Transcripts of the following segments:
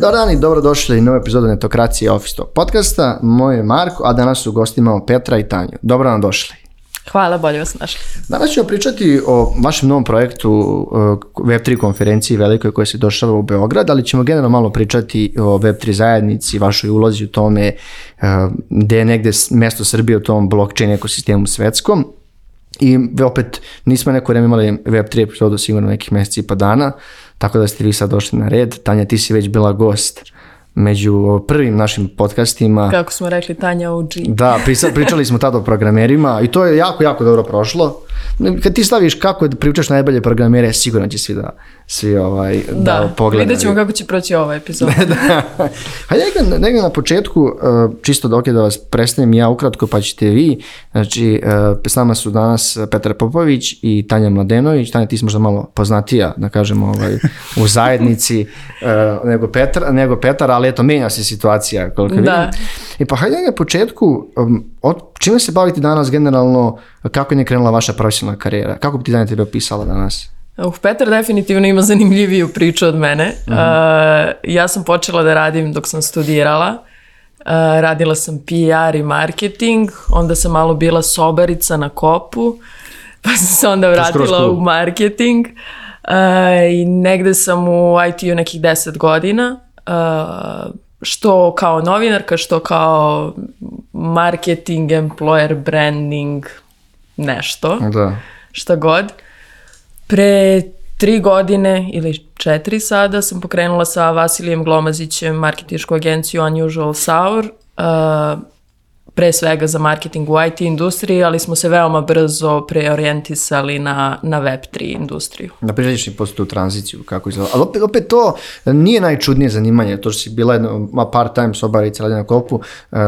Dobar dan i dobrodošli u novu epizodu Netokracije Office Talk podcasta. Moje je Marko, a danas u gostima imamo Petra i Tanju. Dobro nam došli. Hvala, bolje vas našli. Danas ćemo pričati o vašem novom projektu uh, Web3 konferenciji velikoj koja se došava u Beograd, ali ćemo generalno malo pričati o Web3 zajednici, vašoj ulozi u tome, uh, gde je negde mesto Srbije u tom blockchain ekosistemu svetskom. I opet nismo neko vreme imali Web3 epizodu sigurno nekih meseci i pa dana, tako da ste vi sad došli na red. Tanja, ti si već bila gost među prvim našim podcastima. Kako smo rekli, Tanja OG. Da, pričali smo tada o programerima i to je jako, jako dobro prošlo. Kad ti staviš kako da pričaš najbolje programere, sigurno će svi da, svi ovaj, da, da pogledaju. Vidjet ćemo kako će proći ova epizoda. da. Hajde negdje, negdje na početku, uh, čisto dok je da vas predstavim ja ukratko, pa ćete vi. Znači, uh, s nama su danas Petar Popović i Tanja Mladenović. Tanja, ti si možda malo poznatija, da kažemo, ovaj, u zajednici uh, nego, Petar, nego Petar, ali eto, menja se situacija koliko vidim. Da. I pa hajde na početku, um, od, čime se bavite danas generalno, kako je krenula vaša profesionalna karijera? Kako bi ti Danja tebe opisala danas? Uh, Petar definitivno ima zanimljiviju priču od mene. Uh -huh. uh, ja sam počela da radim dok sam studirala. Uh, radila sam PR i marketing, onda sam malo bila sobarica na kopu, pa sam se onda vratila u marketing. Uh, I negde sam u IT-u nekih 10 godina. Uh, što kao novinarka, što kao marketing, employer branding, nešto. Da. Šta god. Pre tri godine ili četiri sada sam pokrenula sa Vasilijem Glomazićem marketinšku agenciju Unusual Sour. Uh, pre svega za marketing u IT industriji, ali smo se veoma brzo preorijentisali na, na Web3 industriju. Da priđeš i posle tu tranziciju, kako izgleda. Ali opet, opet to nije najčudnije zanimanje, to što si bila jedna part-time sobarica na kopu. Uh,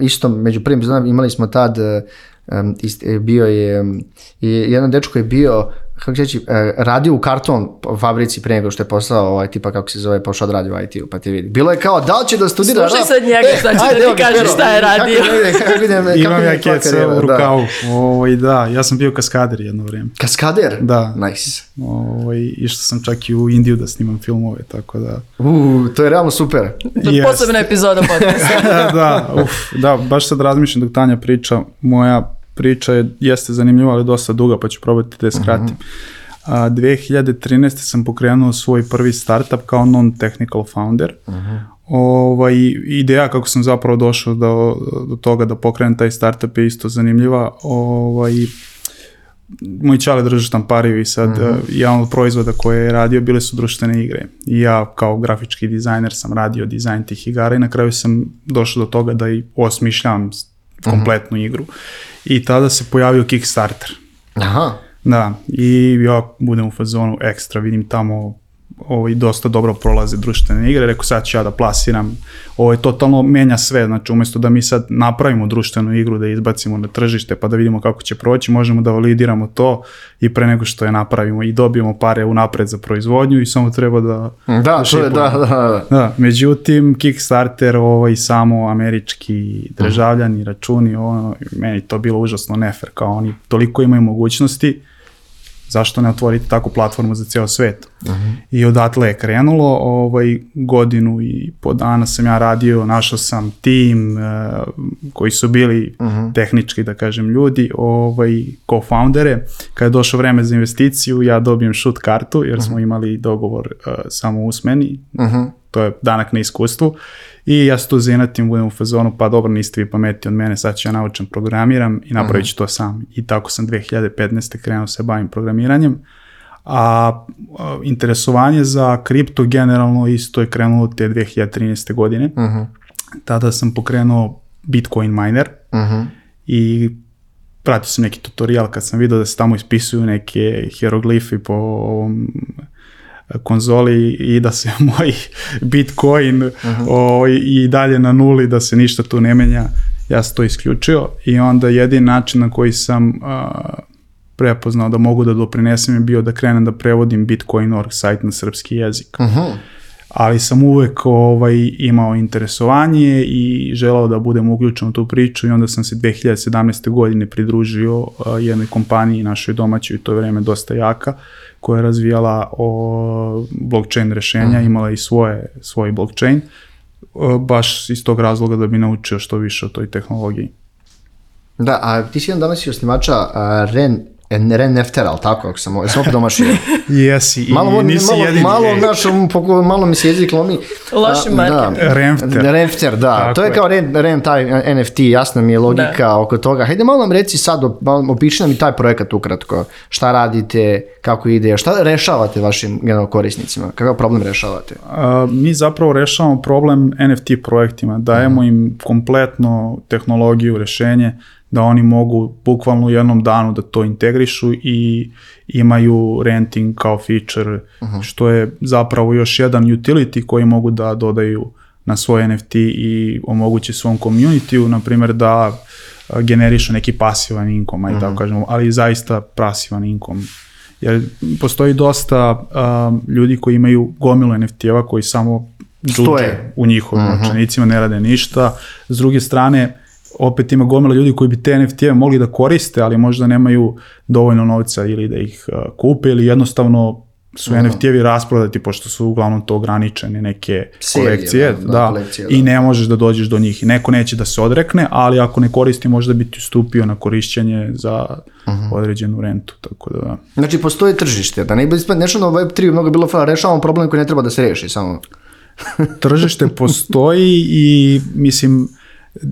isto, među prvim imali smo tad, um, ist, bio je, um, jedan dečko je bio kako će e, radio u karton fabrici pre nego što je poslao ovaj tipa kako se zove pošao da radi u IT-u pa ti vidi. Bilo je kao da li će da studira Slušaj sad njega e, šta će da ti kaže šta je radio. Kako, kako, kako, Imam ja keca u rukavu. Da. Ovaj, da, ja sam bio kaskader jedno vrijeme. Kaskader? Da. Nice. Ovaj, išao sam čak i u Indiju da snimam filmove, tako da... Uh, to je realno super. Yes. Posebna epizoda podcasta. da, uf, da, baš sad razmišljam dok Tanja priča, moja priča je, jeste zanimljiva, ali dosta duga, pa ću probati da je skratim. Uh -huh. A, 2013. sam pokrenuo svoj prvi startup kao non-technical founder. Uh -huh. ovaj, ideja kako sam zapravo došao do, do toga da pokrenem taj startup je isto zanimljiva. Ovaj, moj čale drži štampariju i sad mm -hmm. jedan od proizvoda koje je radio bile su društvene igre. I ja kao grafički dizajner sam radio dizajn tih igara i na kraju sam došao do toga da i osmišljam kompletnu mm -hmm. igru. I tada se pojavio Kickstarter. Aha. Da, i ja budem u fazonu ekstra, vidim tamo ovaj, dosta dobro prolaze društvene igre, rekao sad ću ja da plasiram, ovo je totalno menja sve, znači umjesto da mi sad napravimo društvenu igru, da je izbacimo na tržište pa da vidimo kako će proći, možemo da validiramo to i pre nego što je napravimo i dobijemo pare unapred za proizvodnju i samo treba da... Da, da to je, da, da, da. da. Međutim, Kickstarter, ovaj, samo američki državljani, računi, ono, meni to bilo užasno nefer, kao oni toliko imaju mogućnosti, zašto ne otvoriti takvu platformu za ceo svet. Uh -huh. I odatle je krenulo, ovaj, godinu i po dana sam ja radio, našao sam tim uh, koji su bili uh -huh. tehnički, da kažem, ljudi, ovaj, co-foundere. Kada je došlo vreme za investiciju, ja dobijem shoot kartu, jer uh -huh. smo imali dogovor uh, samo usmeni, uh -huh. to je danak na iskustvu. I ja se tu zinatim, budem u fazonu, pa dobro, niste vi pameti od mene, sad ću ja naučan programiram i napravit ću uh -huh. to sam. I tako sam 2015. krenuo se bavim programiranjem. A, a interesovanje za kripto generalno isto je krenulo te 2013. godine. Uh -huh. Tada sam pokrenuo Bitcoin miner uh -huh. i pratio sam neki tutorial kad sam vidio da se tamo ispisuju neke hieroglifi po ovom konzoli i da se moj Bitcoin uh -huh. o, i dalje na nuli, da se ništa tu ne menja, ja sam to isključio i onda jedin način na koji sam a, prepoznao da mogu da doprinesem je bio da krenem da prevodim Bitcoin.org sajt na srpski jezik. Uh -huh. ali sam uvek ovaj, imao interesovanje i želao da budem uključen u tu priču i onda sam se 2017. godine pridružio uh, jednoj kompaniji našoj domaćoj, to je vreme dosta jaka, koja je razvijala o blockchain rešenja, imala i svoje, svoj blockchain, uh, baš iz tog razloga da bi naučio što više o toj tehnologiji. Da, a ti si jedan danas i osnivača a, Ren Ren Nefter, ali tako, ako sam, sam opet domašio. Jesi, i malo, nisi malo, jedini. malo, znaš, um, malo mi se jezik lomi. Loši A, marketing. Da, Renfter. Renfter, da. Tako to je je. kao Ren, Ren taj NFT, jasna mi je logika oko toga. Hajde malo nam reci sad, opiši nam i taj projekat ukratko. Šta radite, kako ide, šta rešavate vašim generalno korisnicima, kakav problem rešavate? A, mi zapravo rešavamo problem NFT projektima, dajemo im kompletno tehnologiju, rešenje, da oni mogu bukvalno u jednom danu da to integrišu i imaju renting kao feature, što je zapravo još jedan utility koji mogu da dodaju na svoj NFT i omogući svom community na primjer da generišu neki pasivan income, aj tako kažemo, ali zaista pasivan income jer postoji dosta um, ljudi koji imaju gomilu NFT-eva koji samo Stoje. u njihovim novčanicima, ne rade ništa. S druge strane, opet ima gomila ljudi koji bi te NFT-eve mogli da koriste, ali možda nemaju dovoljno novca ili da ih uh, kupe ili jednostavno su NFT-evi rasprodati pošto su uglavnom to ograničene neke Serije, kolekcije, da, da, da, kolekcije, i da. ne možeš da dođeš do njih. I neko neće da se odrekne, ali ako ne koristi možda bi ti stupio na korišćenje za određenu rentu, tako da da. Znači, postoji tržište, da ne bi nešto na Web3 mnogo bilo fala, rešavamo problem koji ne treba da se reši, samo. tržište postoji i mislim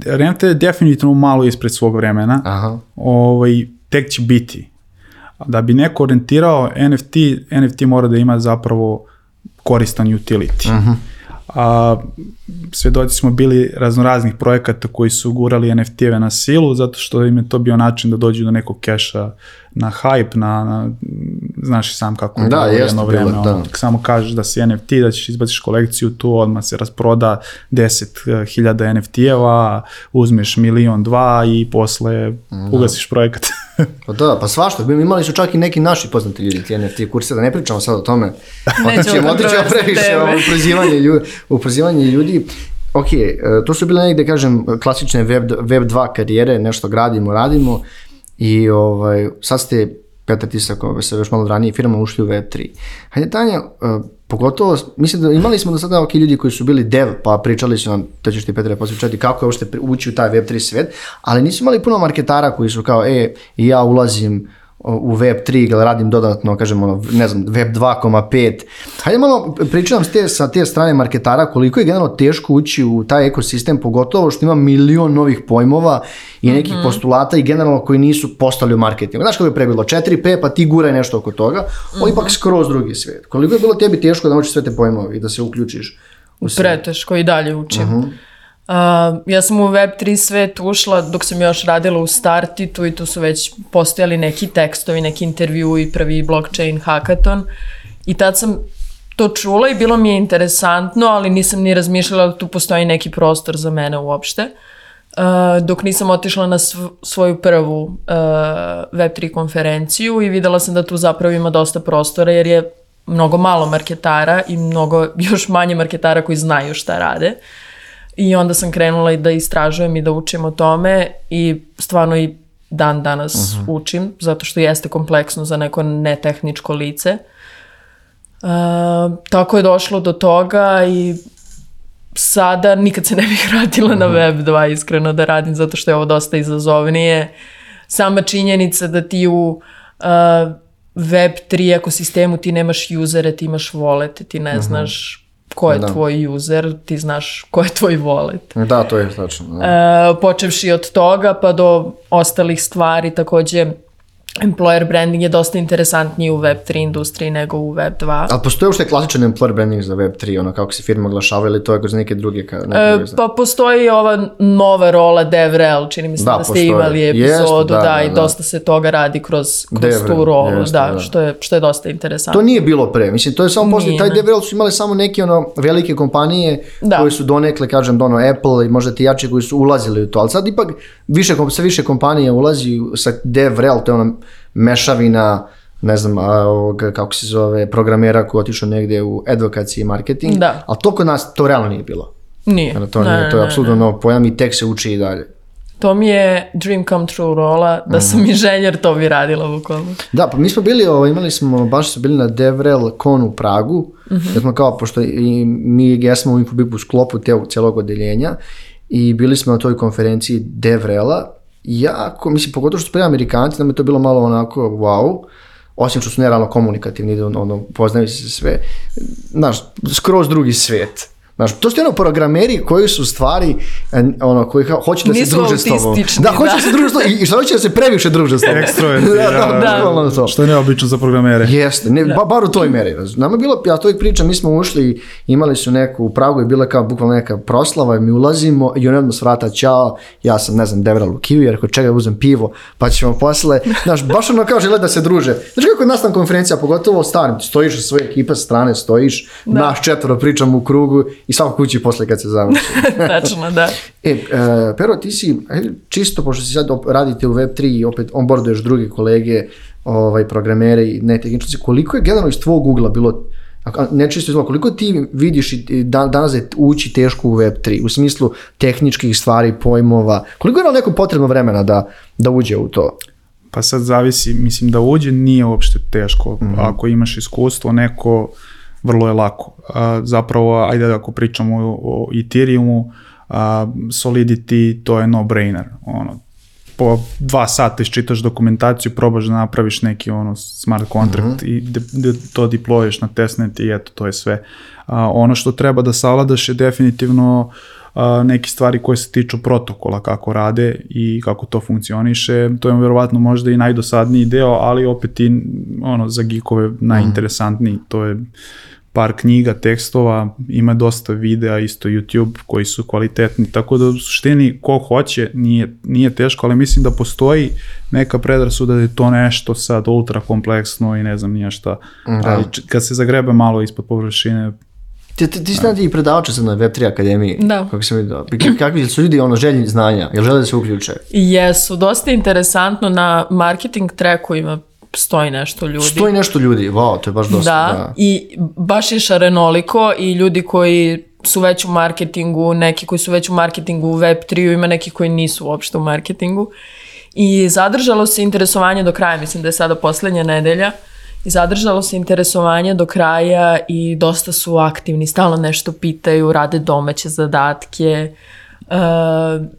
renta je definitivno malo ispred svog vremena. Aha. Ovaj, tek će biti. Da bi neko orijentirao NFT, NFT mora da ima zapravo koristan utility. A, svedoci smo bili raznoraznih projekata koji su gurali NFT-eve na silu, zato što im je to bio način da dođu do nekog keša na hype, na, na znaš i sam kako je Da, bilo jeste jedno bilo, vreme, da. ono, samo kažeš da si NFT, da ćeš izbaciš kolekciju, tu odmah se rasproda 10.000 NFT-eva, uzmeš milion, dva i posle ugasiš projekat. Pa da, pa svašta, imali su čak i neki naši poznati ljudi ti NFT kurse, da ne pričamo sad o tome. Nećemo otićemo kontroverzne previše u prozivanje ljudi. U prozivanje ljudi. Ok, e, to su bile negde, kažem, klasične web, web 2 karijere, nešto gradimo, radimo i ovaj, sad ste, Petar Tisak, ovaj, se još malo ranije firma ušli u web 3. Hajde Tanja, e, pogotovo, mislim da imali smo do sada ok ljudi koji su bili dev, pa pričali su nam, to ćeš ti Petre posjećati, kako je uopšte ući u taj web 3 svet, ali nisu imali puno marketara koji su kao, e, ja ulazim u web 3 ili radim dodatno, kažem, ono, ne znam, web 2,5. Hajde malo pričam s te, sa te strane marketara koliko je generalno teško ući u taj ekosistem, pogotovo što ima milion novih pojmova i nekih postulata i generalno koji nisu postali u marketingu. Znaš kako je pre bilo 4P, pa ti guraj nešto oko toga, ovo je ipak skroz drugi svet. Koliko je bilo tebi teško da naučiš sve te pojmove i da se uključiš u sve? Preteško i dalje učim. Uh, ja sam u Web3 svet ušla dok sam još radila u Startitu i tu su već postojali neki tekstovi, neki intervju i prvi blockchain hackathon i tad sam to čula i bilo mi je interesantno, ali nisam ni razmišljala da tu postoji neki prostor za mene uopšte. Uh, dok nisam otišla na sv- svoju prvu uh, Web3 konferenciju i videla sam da tu zapravo ima dosta prostora jer je mnogo malo marketara i mnogo još manje marketara koji znaju šta rade. I onda sam krenula i da istražujem i da učim o tome i stvarno i dan danas učim, zato što jeste kompleksno za neko netehničko lice. Uh, tako je došlo do toga i sada nikad se ne bih vratila na Web 2 iskreno da radim zato što je ovo dosta izazovnije. Sama činjenica da ti u uh, Web 3 ekosistemu ti nemaš usere, ti imaš volete, ti ne znaš ko je Da. tvoj user, ti znaš ko je tvoj wallet. Da, to je tačno. Da. E, počevši od toga pa do ostalih stvari, takođe employer branding je dosta interesantniji u Web3 industriji nego u Web2. Ali postoji uopšte klasičan employer branding za Web3, ono kako se firma oglašava ili to je kroz neke druge? Ka, neke E, pa postoji ova nova rola DevRel, čini mi se Da, da, ste postoji. imali epizodu, da, da, da, i da. dosta se toga radi kroz, kroz DevRel, tu rolu, jeste, da, da. Što, je, što je dosta interesantno. To nije bilo pre, mislim, to je samo poslije, taj. DevRel su imali samo neke ono velike kompanije Da. koje su donekle, kažem, da ono Apple i možda ti jači koji su ulazili u to, ali sad ipak više, sve više kompanije ulazi sa DevRel, to je ono mešavina ne znam, a, ovoga, kako se zove, programera koji otišao negdje u advokaciji i marketing, Da. ali to kod nas, to realno nije bilo. Nije. Ono, To, Ne, nije, to je ne, apsolutno nov pojam i tek se uči i dalje. To mi je dream come true rola, da Mhm. sam inženjer, to bi radila bukvalno. Da, pa mi smo bili, ovo, imali smo, baš su bili na Devrel Con u Pragu, Mhm. da smo kao, pošto i mi jesmo u Infobipu sklopu te, celog odeljenja i bili smo na toj konferenciji Devrela, jako, mislim, pogotovo što su bili Amerikanci, nam je to bilo malo onako, wow, osim što su nerealno komunikativni, ono, poznaju se sve, znaš, skroz drugi svijet. Znaš, to su ono programeri koji su stvari, e, ono, koji kao, hoće da se Nisu druže s tobom. Da, hoće da. da se druže s tobom i, što hoće da se previše druže s tobom. Ekstroverti, da, da, da, da. Što je neobično za programere. Jeste, ne, ba, bar u toj meri. Nama je bilo, ja to uvijek pričam, mi smo ušli, imali su neku, u Pragu je bila kao bukvalno neka proslava, i mi ulazimo i on odmah s vrata, čao, ja sam, ne znam, Devral u Kiwi, rekao, čekaj, uzem pivo, pa ćemo posle, znaš, baš ono kao žele da se druže. Znaš kako je nas na konferencija, pogotovo starim, ti stojiš sa svoje ekipe sa strane, stojiš, naš četvoro pričamo u krugu i svako kući posle kad se završi. Tačno, da. E, e, Pero, ti si, čisto, pošto si sad radite u Web3 i opet onboarduješ druge kolege, ovaj, programere i ne tehničnici, koliko je generalno iz tvog ugla bilo, a- a ne čisto iz ugla, koliko ti vidiš i dan, danas je ući teško u Web3, u smislu tehničkih stvari, pojmova, koliko je neko potrebno vremena da, da uđe u to? Pa sad zavisi, mislim da uđe nije uopšte teško. Ako imaš iskustvo, neko vrlo je lako. Zapravo, ajde ako pričamo o, Ethereumu, Solidity, to je no-brainer. Ono, po dva sata iščitaš dokumentaciju, probaš da napraviš neki ono smart contract i de, de, to deployeš na testnet i eto, to je sve. A, ono što treba da savladaš je definitivno a, neke stvari koje se tiču protokola, kako rade i kako to funkcioniše. To je verovatno možda i najdosadniji deo, ali opet i ono, za geekove najinteresantniji. To je par knjiga, tekstova, ima dosta videa, isto YouTube koji su kvalitetni, tako da u suštini ko hoće nije, nije teško, ali mislim da postoji neka predrasuda da je to nešto sad ultra kompleksno i ne znam nije šta. Ali č- kad se zagrebe malo ispod površine, Ti, ti, ti si i predavača sad na Web3 akademiji. Da. Kako sam vidio. Kakvi su ljudi ono željni znanja? Jel žele da se uključe? Jesu, dosta interesantno na marketing tracku ima stoji nešto ljudi. Stoji nešto ljudi, wow, to je baš dosta. da, da. i baš je šarenoliko i ljudi koji su već u marketingu, neki koji su već u marketingu u Web3, ima neki koji nisu uopšte u marketingu. I zadržalo se interesovanje do kraja, mislim da je sada posljednja nedelja, i zadržalo se interesovanje do kraja i dosta su aktivni, stalno nešto pitaju, rade domaće zadatke uh,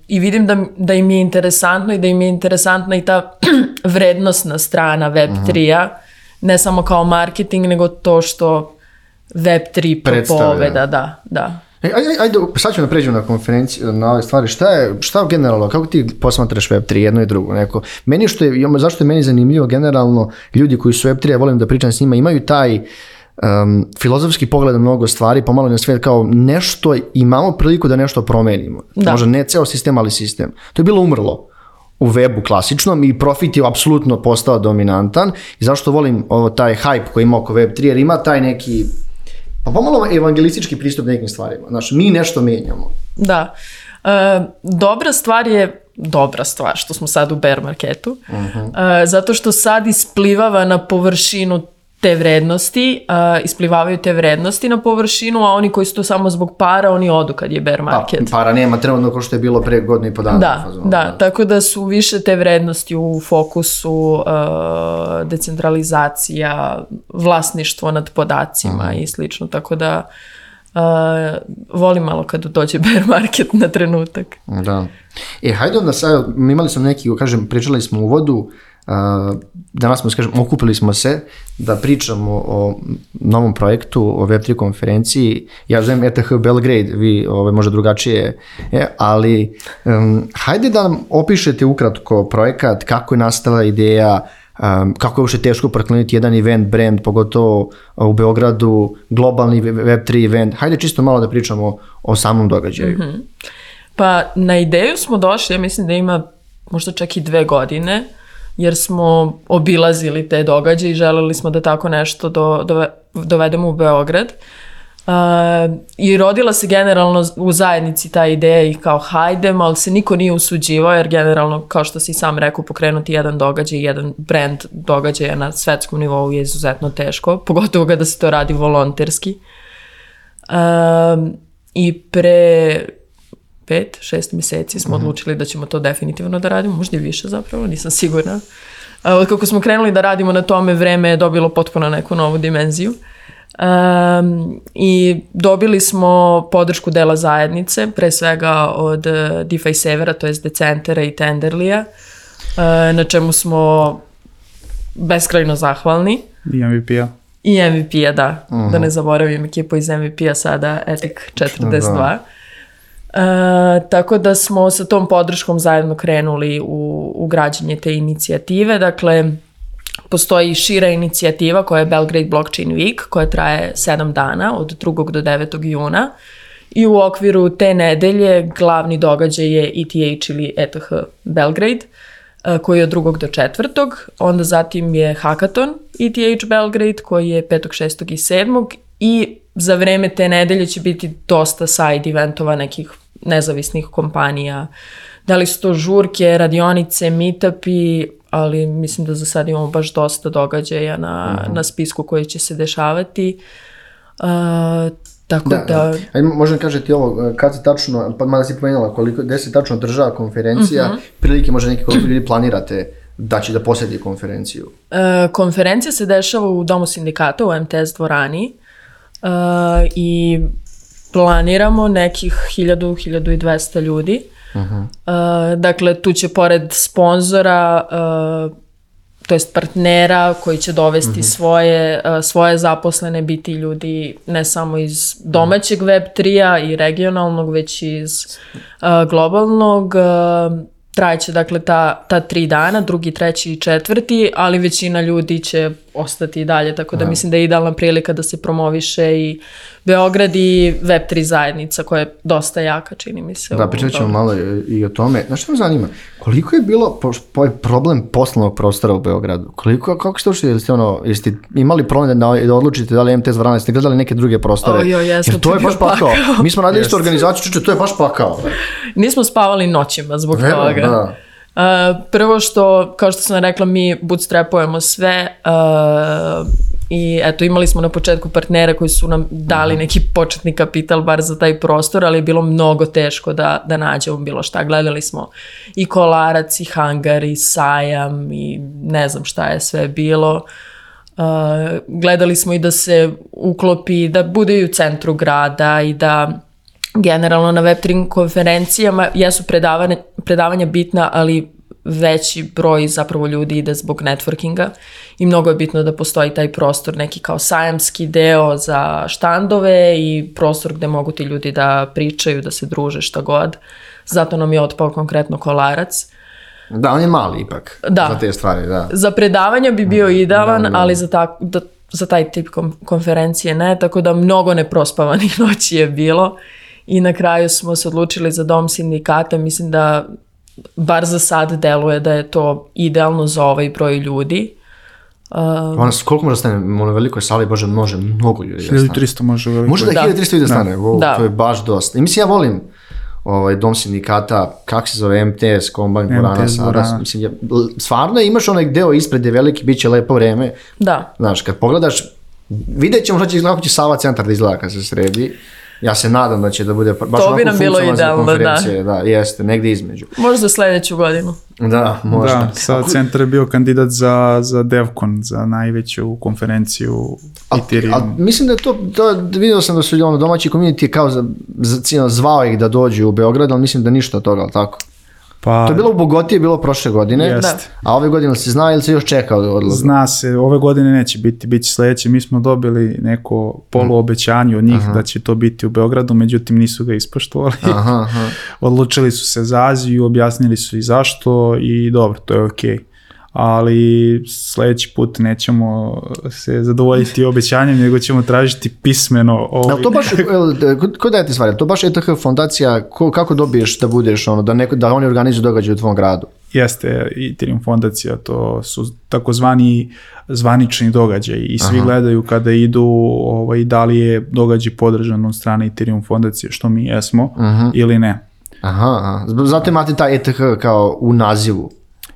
i vidim da, da im je interesantno i da im je interesantna i ta vrednostna strana Web3-a, ne samo kao marketing, nego to što Web3 Predstavlja. propoveda, da, da. E, ajde, ajde, sad ćemo da pređemo na konferenciju, na ove stvari. Šta je, šta generalno, kako ti posmatraš Web3, jedno i drugo? Neko, meni što je, zašto je meni zanimljivo, generalno, ljudi koji su Web3, ja volim da pričam s njima, imaju taj um, filozofski pogled na mnogo stvari, pomalo na svijet kao nešto, imamo priliku da nešto promenimo. Da. Možda ne ceo sistem, ali sistem. To je bilo umrlo u webu klasičnom i profit je apsolutno postao dominantan i zašto volim ovo taj hype koji ima oko Web3 jer ima taj neki pa pomalo evangelistički pristup nekim stvarima. Znaš, mi nešto menjamo. Da. E, dobra stvar je dobra stvar što smo sad u bear marketu, E, zato što sad isplivava na površinu te vrednosti, e, isplivavaju te vrednosti na površinu, a oni koji su tu samo zbog para, oni odu kad je bear Pa, market. para nema trenutno kao što je bilo pre godinu i po dana. Da, fazonu, da, tako da su više te vrednosti u fokusu, e, decentralizacija, vlasništvo nad podacima i slično, tako da e, volim malo kad dođe bear market na trenutak. Da. E, hajde onda sad, imali smo neki, kažem, pričali smo u uvodu, a, danas smo, kažem, okupili smo se da pričamo o novom projektu, o Web3 konferenciji. Ja zovem ETH Belgrade, vi ove, možda drugačije, e, ali em, hajde da nam opišete ukratko projekat, kako je nastala ideja, um, kako je uopšte teško prokleniti jedan event, brand, pogotovo u Beogradu, globalni Web3 event. Hajde čisto malo da pričamo o samom događaju. Pa na ideju smo došli, ja mislim da ima možda čak i dve godine, jer smo obilazili te događaje i želeli smo da tako nešto do, dove- dovedemo u Beograd. Uh, I rodila se generalno u zajednici ta ideja i kao hajdemo, ali se niko nije usuđivao jer generalno, kao što si sam rekao, pokrenuti jedan događaj, jedan brand događaja na svetskom nivou je izuzetno teško, pogotovo kada se to radi volonterski. Um, I pre pet, šest meseci smo odlučili da ćemo to definitivno da radimo, možda i više zapravo, nisam sigurna. Uh, kako smo krenuli da radimo na tome, vreme je dobilo potpuno neku novu dimenziju. Um, I dobili smo podršku dela zajednice, pre svega od uh, DeFi Severa, to je Decentera i Tenderlija, uh, na čemu smo beskrajno zahvalni. I MVP-a. I MVP-a, da. Uh -huh. Da ne zaboravim ekipu iz MVP-a sada, Ethic 42. Da. Uh, tako da smo sa tom podrškom zajedno krenuli u, u građanje te inicijative. Dakle, postoji šira inicijativa koja je Belgrade Blockchain Week, koja traje 7 dana, od 2. do 9. juna. I u okviru te nedelje glavni događaj je ETH ili ETH Belgrade, koji je od 2. do 4. Onda zatim je Hackathon ETH Belgrade, koji je 5. 6. i 7. I za vreme te nedelje će biti dosta side eventova nekih nezavisnih kompanija. Da li su to žurke, radionice, meetupi, ali mislim da za sad imamo baš dosta događaja na, mhm. -huh. na spisku koji će se dešavati. Uh, tako da... da... da. Ajde, možda kažete ovo, kad se tačno, pa mada si pomenula koliko, gde se tačno država konferencija, mhm. -huh. prilike možda neki koliko ljudi planirate da će da posjeti konferenciju? Uh, konferencija se dešava u Domu sindikata u MTS dvorani uh, i planiramo nekih 1000-1200 ljudi. Uh -huh. uh, dakle, tu će pored sponzora, uh, to jest partnera koji će dovesti uh mhm. -huh. svoje, uh, svoje zaposlene, biti ljudi ne samo iz domaćeg Web3-a i regionalnog, već iz uh, globalnog. Uh, trajeće dakle ta, ta tri dana, drugi, treći i četvrti, ali većina ljudi će ostati i dalje, tako da Aha. mislim da je idealna prilika da se promoviše i Beograd i Web3 zajednica koja je dosta jaka, čini mi se. Da, pričat ćemo malo i o tome. Znaš što me zanima? Koliko je bilo po, po, problem poslovnog prostora u Beogradu? Koliko, kako ste ušli, jeste, ono, jeste imali problem da, da odlučite da li MTS Vrana, jeste gledali neke druge prostore? O, jo, jesmo, Jer to je baš pakao. pakao. Mi smo radili istu organizaciju, čuče, to je baš pakao. Nismo spavali noćima zbog Vero, toga. Da. Uh, prvo što, kao što sam rekla, mi bootstrapujemo sve uh, i eto imali smo na početku partnera koji su nam dali mhm. neki početni kapital bar za taj prostor, ali je bilo mnogo teško da, da nađemo bilo šta. Gledali smo i kolarac, i hangar, i sajam, i ne znam šta je sve bilo. Uh, gledali smo i da se uklopi, da bude i u centru grada i da generalno na Web3 konferencijama jesu predavanja, predavanja bitna, ali veći broj zapravo ljudi ide zbog networkinga i mnogo je bitno da postoji taj prostor, neki kao sajamski deo za štandove i prostor gde mogu ti ljudi da pričaju, da se druže, šta god. Zato nam je otpao konkretno kolarac. Da, on je mali ipak da. za te stvari, da. Za predavanja bi bio idealan, da, da. ali za, ta, da, za taj tip konferencije ne, tako da mnogo neprospavanih noći je bilo i na kraju smo se odlučili za dom sindikata, mislim da bar za sad deluje da je to idealno za ovaj broj ljudi. Uh, Ona, koliko može stane? U velikoj sali, bože, može mnogo ljudi 1300 može veliko. Može da, da 1300 ljudi da stane, da. Wow, da. to je baš dosta. I mislim, ja volim ovaj, dom sindikata, kako se zove, MTS, Kombajn, Borana, Saras, mislim, ja, stvarno imaš onaj deo ispred gde je veliki, bit će lepo vreme. Da. Znaš, kad pogledaš, vidjet ćemo što će, kako će Sava centar da izgleda kad se sredi. Ja se nadam da će da bude baš to bi nam bilo idealno, da. da. jeste, negde između. Možda za sledeću godinu. Da, možda. Da, sad centar je bio kandidat za, za DevCon, za najveću konferenciju Ethereum. A, mislim da je to, to vidio sam da su ono, domaći community kao za, za, zvao ih da dođu u Beograd, ali mislim da ništa od toga, ali tako? Pa, to je bilo u Bogoti, je bilo prošle godine, jest. Da. a ove godine se zna ili se još čeka odlazak? Zna se, ove godine neće biti, bit će sledeće. Mi smo dobili neko poluobećanje od njih aha. da će to biti u Beogradu, međutim nisu ga ispoštovali. Aha, aha. Odlučili su se za Aziju, objasnili su i zašto i dobro, to je okej. Okay ali sledeći put nećemo se zadovoljiti obećanjem, nego ćemo tražiti pismeno. Ovaj... to baš, ko daje ti stvari, to baš ETH fondacija, ko, kako dobiješ da budeš, ono, da, neko, da oni organizuju događaj u tvom gradu? jeste Ethereum fondacija, to su takozvani zvanični događaji i svi Aha. gledaju kada idu ovaj, da li je događaj podržan od strane Ethereum fondacije, što mi jesmo Aha. ili ne. Aha, aha. zato imate taj ETH kao u nazivu.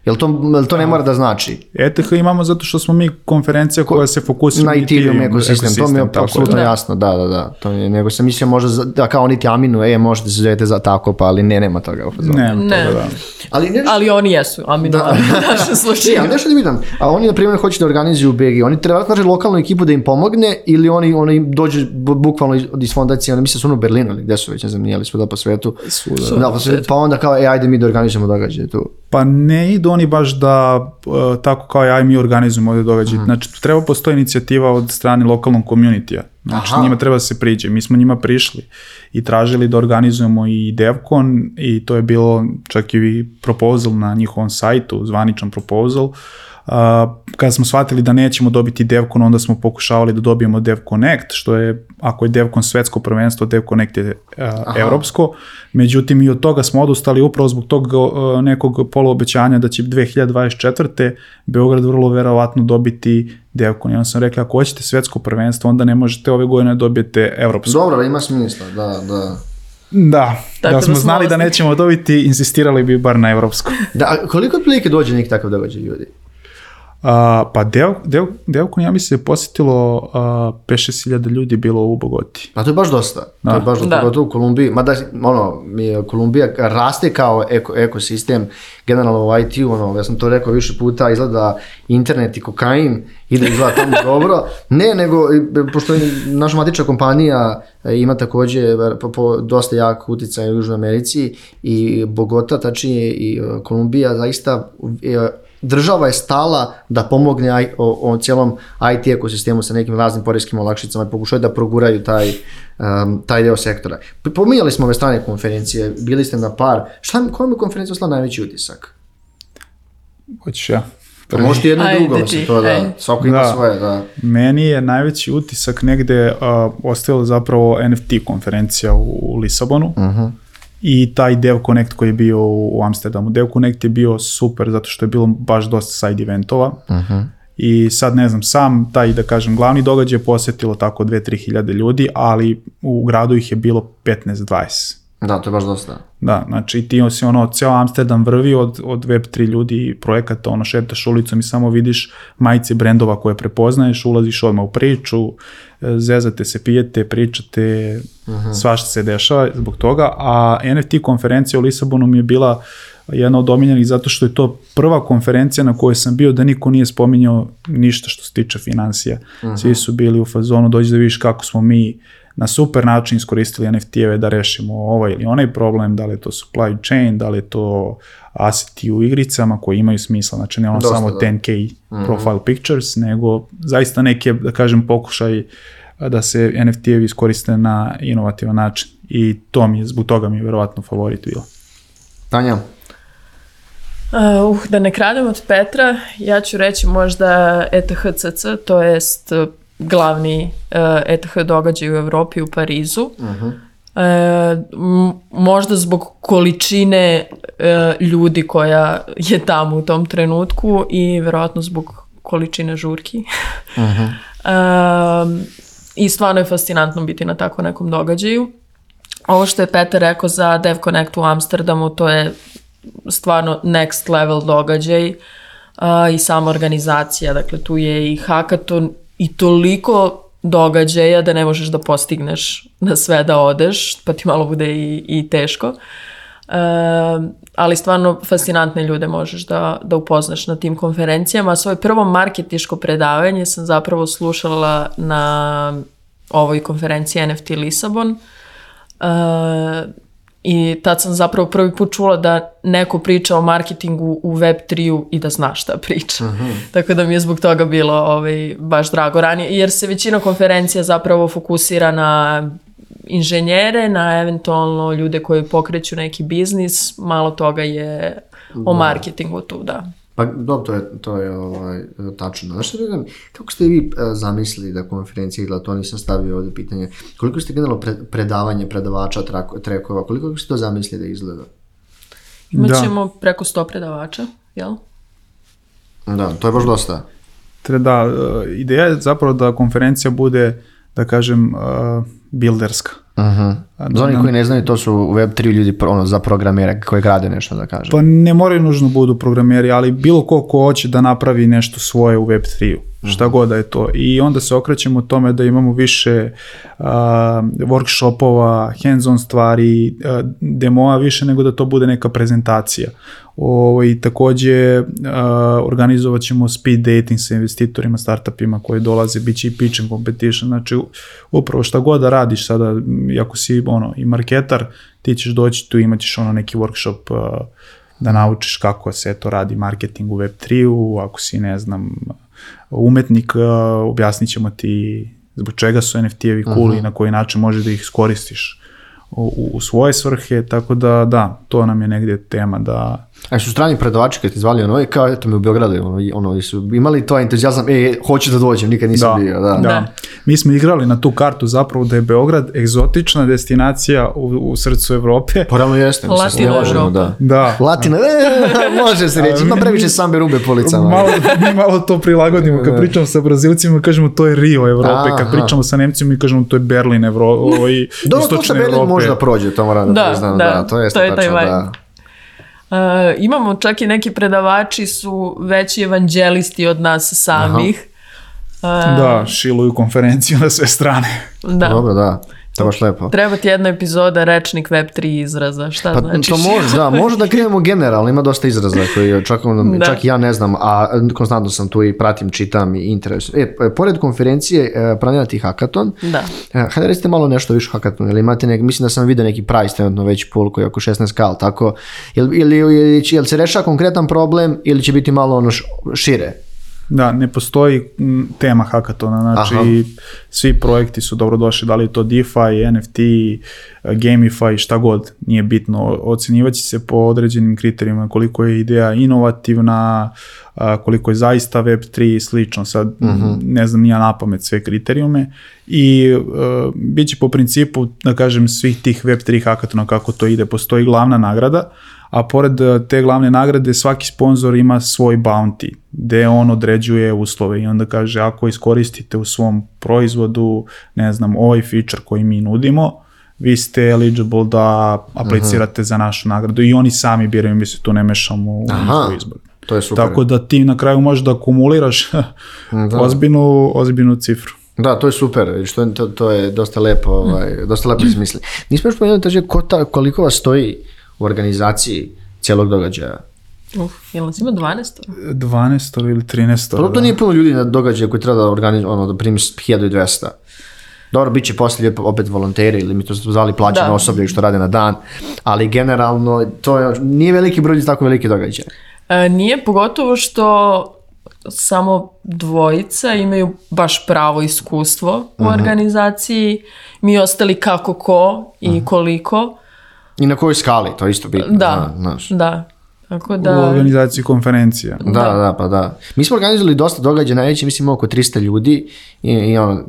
Jel to, jel to ne mora da znači? ETH imamo zato što smo mi konferencija koja se fokusira na Ethereum ekosistem. To mi je apsolutno da. jasno, da, da, da. To je, nego sam mislio možda da kao oni ti Aminu, e, možete se zovete za tako, pa ali ne, nema toga. Ne, ne. Toga, da. Ali, nešto... ali oni jesu, Aminu, da. u našem slučaju. Ja, nešto da vidim, a oni na primjer hoće da organizuju BG, oni treba znači lokalnu ekipu da im pomogne ili oni, oni dođu bukvalno iz, iz fondacije, oni misle da su ono u Berlinu ili gde su već, ne znam, nijeli svuda po svetu. Svuda. Da, po svetu, pa onda kao, e, ajde mi da organizujemo događaje tu. Pa ne idu oni baš da uh, tako kao ja i mi organizujemo ovdje događaj. Mm. Znači, treba postoji inicijativa od strane lokalnog community Znači, Aha. njima treba da se priđe. Mi smo njima prišli i tražili da organizujemo i DevCon i to je bilo čak i proposal na njihovom sajtu, zvaničan proposal. Kada smo shvatili da nećemo dobiti DevCon, onda smo pokušavali da dobijemo DevConnect, što je, ako je DevCon svetsko prvenstvo, DevConnect je uh, evropsko. Međutim, i od toga smo odustali upravo zbog tog uh, nekog poluobećanja da će 2024. Beograd vrlo verovatno dobiti DevCon. Onda sam rekla, ako hoćete svetsko prvenstvo, onda ne možete ove godine da dobijete evropsko. Dobro, ima smisla, da, da. Da, Tako da smo da znali da nećemo dobiti, insistirali bi bar na evropsko. Da, koliko otprilike dođe neki takav događaj ljudi? A, pa Dev, Devkon, ja mislim, je posjetilo uh, 5-6 ljudi bilo u Bogoti. Pa to je baš dosta. Da. To je baš dosta, da. u Kolumbiji. Mada, ono, mi, Kolumbija raste kao eko, ekosistem, generalno u IT-u, ono, ja sam to rekao više puta, izgleda internet i kokain, ide izgleda tamo dobro. Ne, nego, pošto naša matična kompanija e, ima takođe po, po, dosta jak uticaj u Južnoj Americi i Bogota, tačnije i e, Kolumbija, zaista je, država je stala da pomogne aj, o, o cijelom IT ekosistemu sa nekim raznim porezkim olakšicama i pokušaju da proguraju taj, um, taj deo sektora. Pominjali smo ove strane konferencije, bili ste na par. Šta, koja mi konferencija osla najveći utisak? Hoćeš ja. Pa možete jedno i drugo, mislim, to da, svako ima da. svoje, da. Meni je najveći utisak negde uh, ostavila zapravo NFT konferencija u, u Lisabonu. Uh mhm. -huh i taj Dev Connect koji je bio u Amsterdamu. Dev Connect je bio super zato što je bilo baš dosta side eventova. Uh mhm. -huh. I sad ne znam, sam taj da kažem glavni događaj je posetilo tako 2-3 hiljade ljudi, ali u gradu ih je bilo 15-20. Da, to je baš dosta. Da, znači ti si ono, ceo Amsterdam vrvi od, od Web3 ljudi i projekata, ono, šetaš ulicom i samo vidiš majice brendova koje prepoznaješ, ulaziš odmah u priču, zezate se, pijete, pričate, uh mhm. -huh. svašta se dešava zbog toga, a NFT konferencija u Lisabonu mi je bila jedna od omiljenih zato što je to prva konferencija na kojoj sam bio da niko nije spominjao ništa što se tiče financija. Uh mhm. -huh. Svi su bili u fazonu, dođi da vidiš kako smo mi na super način iskoristili NFT-eve da rešimo ovaj ili onaj problem, da li je to supply chain, da li je to aseti u igricama koji imaju smisla, znači ne ono Dosta, samo da. 10k mm profile pictures, nego zaista neke, da kažem, pokušaj da se NFT-evi iskoriste na inovativan način i to mi je, zbog toga mi je verovatno favorit bilo. Tanja? Uh, da ne kradem od Petra, ja ću reći možda ETHCC, to jest glavni uh, eh, ETH događaj u Evropi u Parizu. Uh -huh. E, možda zbog količine e, ljudi koja je tamo u tom trenutku i verovatno zbog količine žurki. Uh -huh. e, I stvarno je fascinantno biti na tako nekom događaju. Ovo što je Peter rekao za Dev Connect u Amsterdamu, to je stvarno next level događaj uh, i sama organizacija. Dakle, tu je i hackathon i toliko događaja da ne možeš da postigneš na sve da odeš, pa ti malo bude i, i teško. E, ali stvarno fascinantne ljude možeš da, da upoznaš na tim konferencijama. Svoje prvo marketiško predavanje sam zapravo slušala na ovoj konferenciji NFT Lisabon. E, I tad sam zapravo prvi put čula da neko priča o marketingu u Web3-u i da zna šta priča. Uh -huh. Tako da mi je zbog toga bilo ovaj, baš drago ranije, jer se većina konferencija zapravo fokusira na inženjere, na eventualno ljude koji pokreću neki biznis, malo toga je o da. marketingu tu, da. Pa dobro, to je, to je ovaj, tačno. Znaš što da kako ste vi uh, zamislili da konferencija izgleda, to nisam stavio ovde pitanje. Koliko ste generalno pre, predavanje predavača trako, trekova, koliko ste to zamislili da izgleda? Imat Da. preko 100 predavača, jel? Da, to je baš dosta. Da, e, ideja je zapravo da konferencija bude, da kažem, e, builderska. Uh Za oni koji ne znaju, to su Web3 ljudi ono, za programere koji grade nešto, da kažem. Pa ne moraju nužno budu programeri, ali bilo ko ko hoće da napravi nešto svoje u Web3-u, šta god da je to. I onda se okrećemo tome da imamo više a, workshopova, hands-on stvari, a, demoa više nego da to bude neka prezentacija. O, I takođe a, organizovat ćemo speed dating sa investitorima, startupima koji dolaze, bit će i pitching competition, znači upravo šta god da radiš sada, ako si ono, i marketar, ti ćeš doći tu, imat ćeš ono neki workshop a, da naučiš kako se to radi marketing u Web3-u, ako si, ne znam, umetnik, a, objasnit ćemo ti zbog čega su NFT-evi cool i na koji način možeš da ih iskoristiš u, u- svoje svrhe, tako da da, to nam je negdje tema da A su strani predavači kad ti zvali ono, "E, kao eto mi u Beogradu, ono, ono, su imali to entuzijazam, e, hoću da dođem, nikad nisam Da, bio, da. da. Mi smo igrali na tu kartu zapravo da je Beograd egzotična destinacija u, u srcu Evrope. Pa jeste, možemo, Evropa. da. Da. Latina, e, može se reći, ima previše sambe rube po ulicama. Malo, mi malo to prilagodimo, kad pričamo sa Brazilcima kažemo to je Rio Evrope, kad pričamo sa Nemcima mi kažemo to je Berlin Evrope i Dobro, to što istočna Berlin Evrope. može da prođe, to moram da, Da, priznam, da, da, to je to je taj da. Uh, imamo čak i neki predavači su veći evanđelisti od nas samih. Uh, Da, šiluju konferenciju na sve strane. da. Dobro, da, to baš lepo. Treba ti jedna epizoda rečnik Web3 izraza. Šta Pa znači? to može, da, može da krenemo generalno, ima dosta izraza koji čak, Da. čak ja ne znam, a konstantno sam tu i pratim, čitam i interesu. E, pored konferencije e, planirati hakaton, Da. E, Hajde recite malo nešto više o hackathonu, ili imate nek, mislim da sam vidio neki price trenutno već pol koji je oko 16k, ali tako, ili, ili, ili, će- jel se rešava konkretan problem ili će biti malo ono šire? Da, ne postoji tema hakatona, znači Aha. svi projekti su dobrodošli, da li je to DeFi, NFT, eh, Gamify, šta god, nije bitno. Ocjenjivat će se po određenim kriterijima koliko je ideja inovativna, koliko je zaista Web3 i slično. Sad ne znam ni ja na pamet sve kriterijume i uh, bit će po principu, da kažem, svih tih Web3 hakatona kako to ide. Postoji glavna nagrada, a pored eh, te glavne nagrade svaki sponsor ima svoj bounty gde on određuje uslove i onda kaže ako iskoristite u svom proizvodu ne znam ovaj feature koji mi nudimo vi ste eligible da aplicirate za našu nagradu i oni sami biraju, mi se tu ne mešamo u Aha. njihov izbor. To je super. Tako da ti na kraju možeš da akumuliraš ozbiljnu, ozbiljnu cifru. Da, to je super, što je, to, to je dosta lepo, ovaj, dosta lepo smisli. Nismo još spomenuli taže ko ta, koliko vas stoji u organizaciji cijelog događaja. Uf, jel nas ima 12? 12 ili 13 Prvo to nije puno ljudi na događaju koji treba da organizuje, ono, da primi 1200. Dobro, bit će poslije opet volonteri ili mi to zvali plaćeno Da. osoblje što rade na dan, ali generalno to je, nije veliki broj tako veliki događaj. E, nije, pogotovo što samo dvojica imaju baš pravo iskustvo u organizaciji. Mi ostali kako ko i koliko. I na kojoj skali, to isto bitno. Da, znaš. da. Tako u da, organizaciji konferencija. Da, da, pa da. Mi smo organizovali dosta događaja, najveći mislim oko 300 ljudi i, i ono,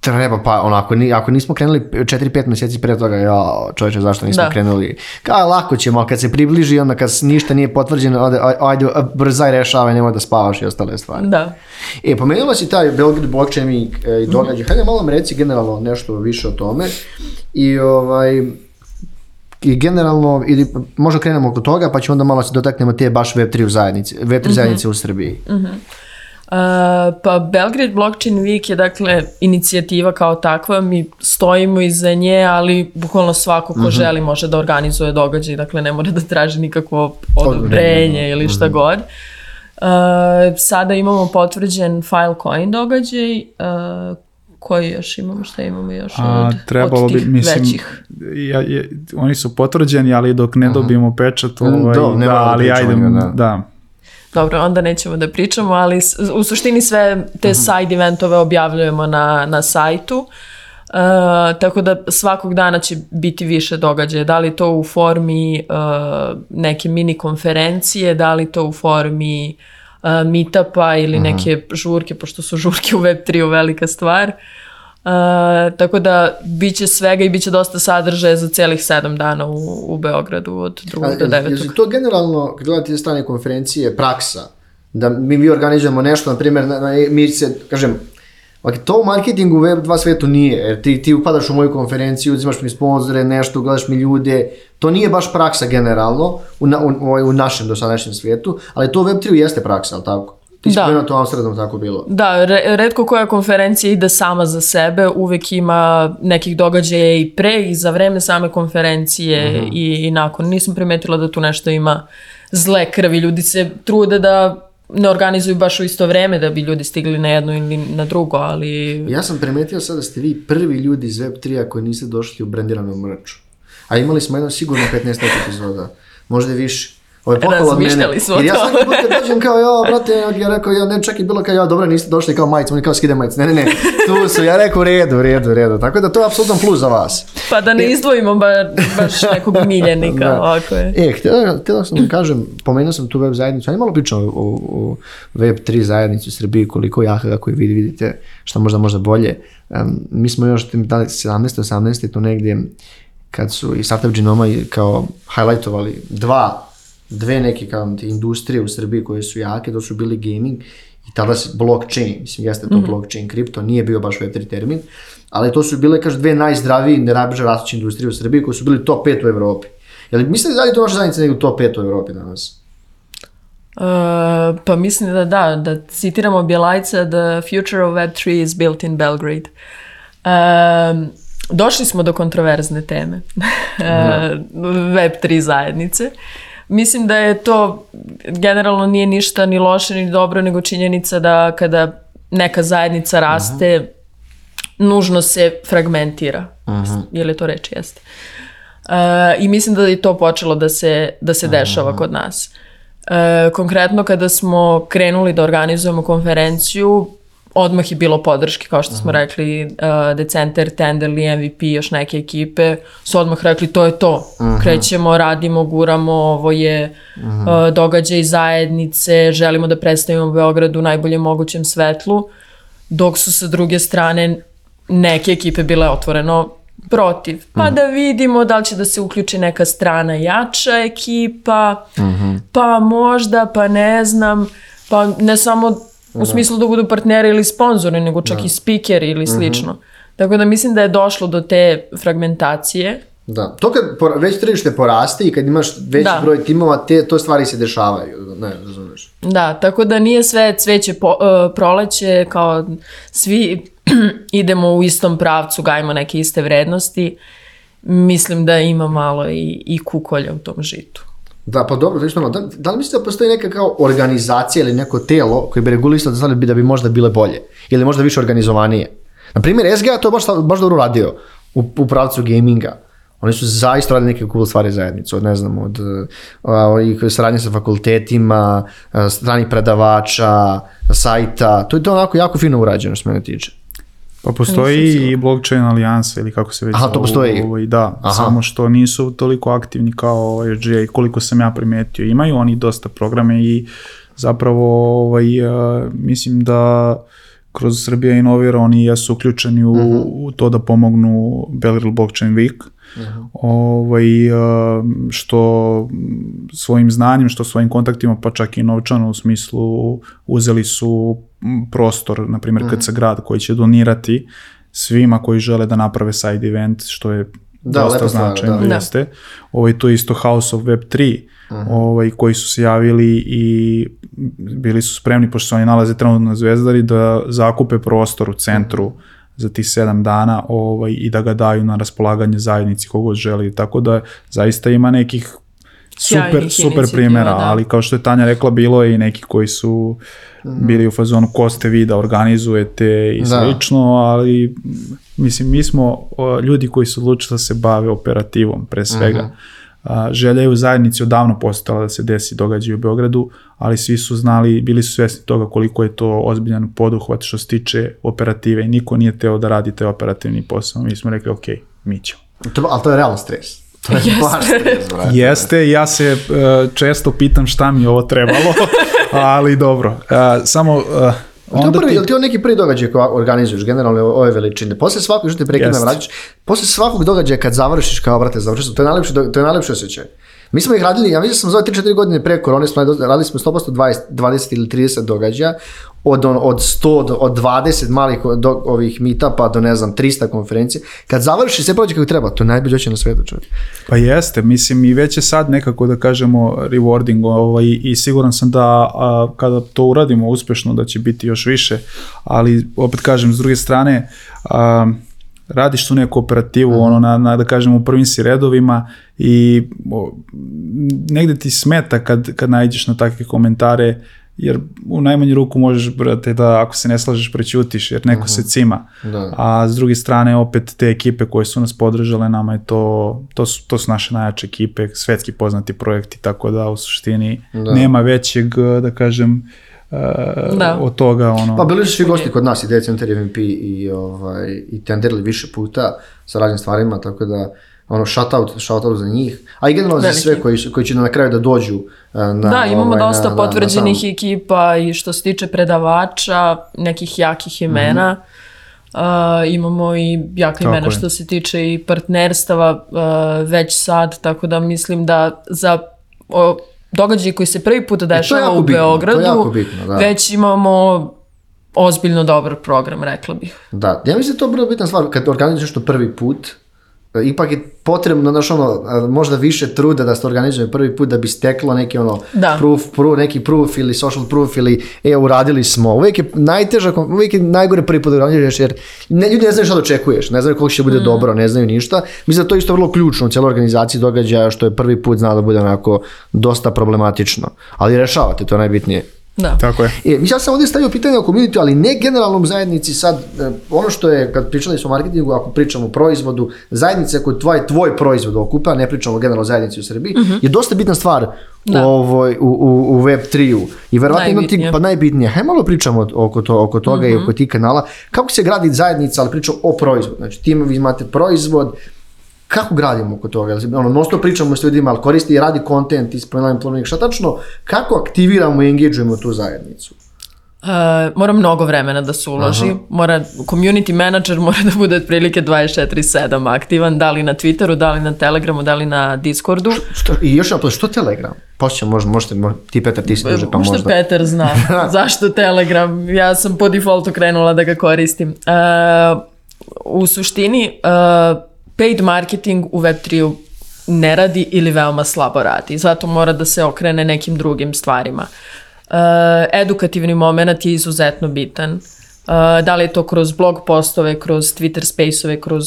treba pa ono, ako, ni, ako nismo krenuli 4-5 mjeseci pre toga, ja, čovječe, zašto nismo Da. krenuli? Kao, lako ćemo, ali kad se približi, onda kad ništa nije potvrđeno, ajde, a, brzaj rešavaj, nemoj da spavaš i ostale stvari. da. E, pomenula si taj Belgrade blockchain i, e, i događaj. Hajde malo mi reci generalno nešto više o tome. I ovaj, i generalno, ili možda krenemo oko toga, pa ćemo onda malo se dotaknemo te baš Web3 u zajednici, Web3 zajednice u Srbiji. Uh, pa Belgrade Blockchain Week je dakle inicijativa kao takva, mi stojimo iza nje, ali bukvalno svako ko želi može da organizuje događaj, dakle ne mora da traži nikakvo odobrenje ili šta god. Uh, sada imamo potvrđen Filecoin događaj, uh, koji još imamo, šta imamo još A, od, trebalo od bi, tih mislim, većih? ja, je, oni su potvrđeni, ali dok ne dobijemo pečat, ovaj, Mm, da, da, da ali ajde, da. da. Dobro, onda nećemo da pričamo, ali u suštini sve te side eventove objavljujemo na, na sajtu. E, tako da svakog dana će biti više događaja. Da li to u formi e, neke mini konferencije, da li to u formi meetupa ili neke žurke, pošto su žurke u Web3 velika stvar. tako da bit će svega i bit će dosta sadržaja za celih sedam dana u, u Beogradu od 2. do 9. Je to generalno, kad gledate strane konferencije, praksa? Da mi, mi organizujemo nešto, na primjer, na, na, mi se, kažem, Ok, to u marketingu u Web2 svetu nije, jer ti, ti upadaš u moju konferenciju, uzimaš mi sponzore, nešto, gledaš mi ljude, to nije baš praksa generalno u, na, u, u, u našem dosadašnjem svijetu, ali to u Web3 jeste praksa, ali tako? Ti Da. to Amsterdam tako bilo. Da, re, redko koja konferencija ide sama za sebe, uvek ima nekih događaja i pre i za vreme same konferencije i, i nakon. Nisam primetila da tu nešto ima zle krvi. Ljudi se trude da ne organizuju baš u isto vreme da bi ljudi stigli na jedno ili na drugo, ali Ja sam primetio sad da ste vi prvi ljudi iz Web3-a koji niste došli u brendiranom mrču. A imali smo jedno sigurno 15 epizoda, možda više. Ovo je pohvala od mene. Smo Jer ja svaki put kad dođem kao, ja, brate, ja rekao, ja ne, čak i bilo kao, ja, dobro, niste došli kao majicu, oni kao skide majicu. Ne, ne, ne, tu su, ja rekao, u redu, u redu, u redu. Tako da to je apsolutno plus za vas. pa da ne izdvojimo ba, baš nekog miljenika, Da. ovako je. E, htjela, htjela sam da kažem, pomenuo sam tu web zajednicu, ajde malo pričamo o, o, o web3 zajednici u Srbiji, koliko jaka, kako je vidi, vidite, šta možda možda bolje. Um, mi smo još da li 17. 18. tu negdje, kad su i Startup Genoma kao highlightovali dva, dve neke kao te industrije u Srbiji koje su jake, to su bili gaming i tada se blockchain, mislim jeste to blockchain, kripto, nije bio baš web3 termin, ali to su bile, kaže, dve najzdravije i najbrže rastuće industrije u Srbiji koje su bili top 5 u Evropi. Jel mislite da li to vaša zajednica negdje u top 5 u Evropi danas? Uh, pa mislim da da, da citiramo Bjelajca, the future of Web3 is built in Belgrade. Um, došli smo do kontroverzne teme uh, Web3 zajednice. Mislim da je to generalno nije ništa ni loše ni dobro, nego činjenica da kada neka zajednica raste, nužno se fragmentira. Je li to reč? Jeste. Uh, I mislim da je to počelo da se, da se dešava kod nas. E, konkretno kada smo krenuli da organizujemo konferenciju, odmah je bilo podrške, kao što smo rekli, uh, Decenter, Tenderly, MVP, još neke ekipe, su odmah rekli to je to, krećemo, radimo, guramo, ovo je uh, događaj zajednice, želimo da predstavimo Beograd u najboljem mogućem svetlu, dok su sa druge strane neke ekipe bile otvoreno protiv. Pa da vidimo da li će da se uključi neka strana jača ekipa, pa možda, pa ne znam, pa ne samo u smislu da budu partneri ili sponzori, nego čak i spikeri ili slično. Tako da mislim da je došlo do te fragmentacije. Da. To kad por- već tržište poraste i kad imaš veći Da. broj timova, te to stvari se dešavaju. Ne, razumeš. Da, tako da nije sve cveće po, e, proleće, kao svi idemo u istom pravcu, gajimo neke iste vrednosti. Mislim da ima malo i, i kukolja u tom žitu. Da, pa dobro, znači, da, da li mislite da postoji neka kao organizacija ili neko telo koje bi regulisalo da, bi, da bi možda bile bolje? Ili možda više organizovanije? Na primjer, SGA to je baš, baš dobro radio u, u pravcu gaminga. Oni su zaista radili neke cool stvari zajednicu, od ne znam, od uh, saradnje sa fakultetima, stranih predavača, sajta, to je to onako jako fino urađeno što mene tiče. Pa postoji i blockchain alijansa ili kako se već Aha, to postoji. Ovaj, da, Aha. samo što nisu toliko aktivni kao SGA i koliko sam ja primetio. Imaju oni dosta programe i zapravo ovaj, uh, mislim da kroz Srbija inovira oni jesu uključeni u, Mhm. u to da pomognu Belgrade Blockchain Week. Ovaj, uh, što svojim znanjem, što svojim kontaktima, pa čak i novčano u smislu uzeli su prostor, na primjer Mhm. KC grad koji će donirati svima koji žele da naprave side event, što je Da, dosta značajno, da. Da. jeste. Ovaj, to je isto House of Web 3, Mhm. ovaj, koji su se javili i bili su spremni, pošto se oni nalaze trenutno na Zvezdari, da zakupe prostor u centru Mhm. za tih sedam dana ovaj, i da ga daju na raspolaganje zajednici kogod želi. Tako da zaista ima nekih super, super primjera, da. ali kao što je Tanja rekla, bilo je i neki koji su bili u fazonu ko ste vi da organizujete i Da. slično, ali m, mislim, mi smo o, ljudi koji su odlučili da se bave operativom pre svega. A, želja je u zajednici odavno postala da se desi događaj u Beogradu, ali svi su znali, bili su svjesni toga koliko je to ozbiljan poduhvat što se tiče operative i niko nije teo da radi taj operativni posao. Mi smo rekli, ok, mi ćemo. To, ali to je realno stres. To je baš stres, brate. Jeste, ja se e, često pitam šta mi je ovo trebalo, ali dobro. E, samo ti, onda prvi, ti- jel ti on neki prvi događaj koji organizuješ, generalno ove veličine? Posle svakog, što te prekidam, Jeste. radiš, posle svakog događaja kad završiš, kao brate, završiš, to je najlepši, do- to je najlepši osjećaj. Mi smo ih radili, ja mislim da sam za ove 3-4 godine pre korone, smo radili- smo 100% 20, 20 ili 30 događaja, od, on, od 100 do od 20 malih do, ovih meetupa do ne znam 300 konferencije. Kad završi sve prođe kako treba, to je najbolje oće na svetu čovječ. Pa jeste, mislim i već je sad nekako da kažemo rewarding ovaj, i siguran sam da a, kada to uradimo uspešno da će biti još više, ali opet kažem s druge strane a, radiš tu neku operativu ono na, na da kažemo u prvim si redovima i o, negde ti smeta kad, kad najđeš na takve komentare jer u najmanju ruku možeš brate da ako se ne slažeš prećutiš jer neko se cima. Da. a s druge strane opet te ekipe koje su nas podržale nama je to to su, to su naše najjače ekipe svetski poznati projekti tako da u suštini nema većeg da kažem uh, Da. od toga ono Pa bili su svi gosti kod nas i Data Center i MVP i, ovaj, i tenderili više puta sa raznim stvarima, tako da ono shoutout, shoutout za njih, a i generalno za sve koji, koji će na kraju da dođu eh, na Da, imamo ovaj, dosta na- na- na potvrđenih sam- ekipa i što se tiče predavača, nekih jakih imena. Mhm. Uh, imamo i jaka Tako imena je. što se tiče i partnerstava uh, već sad, tako da mislim da za o, događaj koji se prvi put dešava E, jako u bitno, to je Beogradu, jako bitno, da. već imamo ozbiljno dobar program, rekla bih. Da, ja mislim da je to vrlo bitna stvar, kad organizuješ to prvi put, ipak je potrebno, znaš, ono, možda više truda da se organizuje prvi put da bi steklo neki ono Da. proof, proof, neki proof ili social proof ili e, uradili smo. Uvijek je najteža, uvijek je najgore prvi put da organizuješ jer ne, ljudi ne znaju šta da očekuješ, ne znaju koliko će bude dobro, ne znaju ništa. Mislim da to je isto vrlo ključno u cijeloj organizaciji događaja što je prvi put zna da bude onako dosta problematično. Ali rešavate, to je najbitnije. Da. tako je E, ja sam ovdje stavio pitanje o community, ali ne generalnom zajednici sad, e, ono što je, kad pričali smo o marketingu, ako pričamo o proizvodu, zajednica koju tvoj, tvoj proizvod okupa, ne pričamo o generalnoj zajednici u Srbiji, je dosta bitna stvar Mhm. Da. ovoj, u, u, u Web3-u. I verovatno ima ti, Najbitnije. pa najbitnije, hajde malo pričamo oko, to, oko toga Mhm. i oko tih kanala, kako se gradi zajednica, ali pričamo o proizvodu. Znači, ti imate proizvod, kako gradimo oko toga? Ono, non stop pričamo s ljudima, ali koristi i radi kontent i spomenuli planovi. Šta tačno, kako aktiviramo i engageujemo tu zajednicu? Uh, mora mnogo vremena da se uloži, mora, community manager mora da bude otprilike 24-7 aktivan, da li na Twitteru, da li na Telegramu, da li na Discordu. Što, I još jedan, što Telegram? Poslije možda, možete, možda, ti Petar, ti si duže, pa Možda možda. Peter zna zašto Telegram, ja sam po defaultu krenula da ga koristim. Uh, u suštini, uh, paid marketing u Web3 ne radi ili veoma slabo radi, zato mora da se okrene nekim drugim stvarima. Uh, edukativni moment je izuzetno bitan. Uh, da li je to kroz blog postove, kroz Twitter spaceove, kroz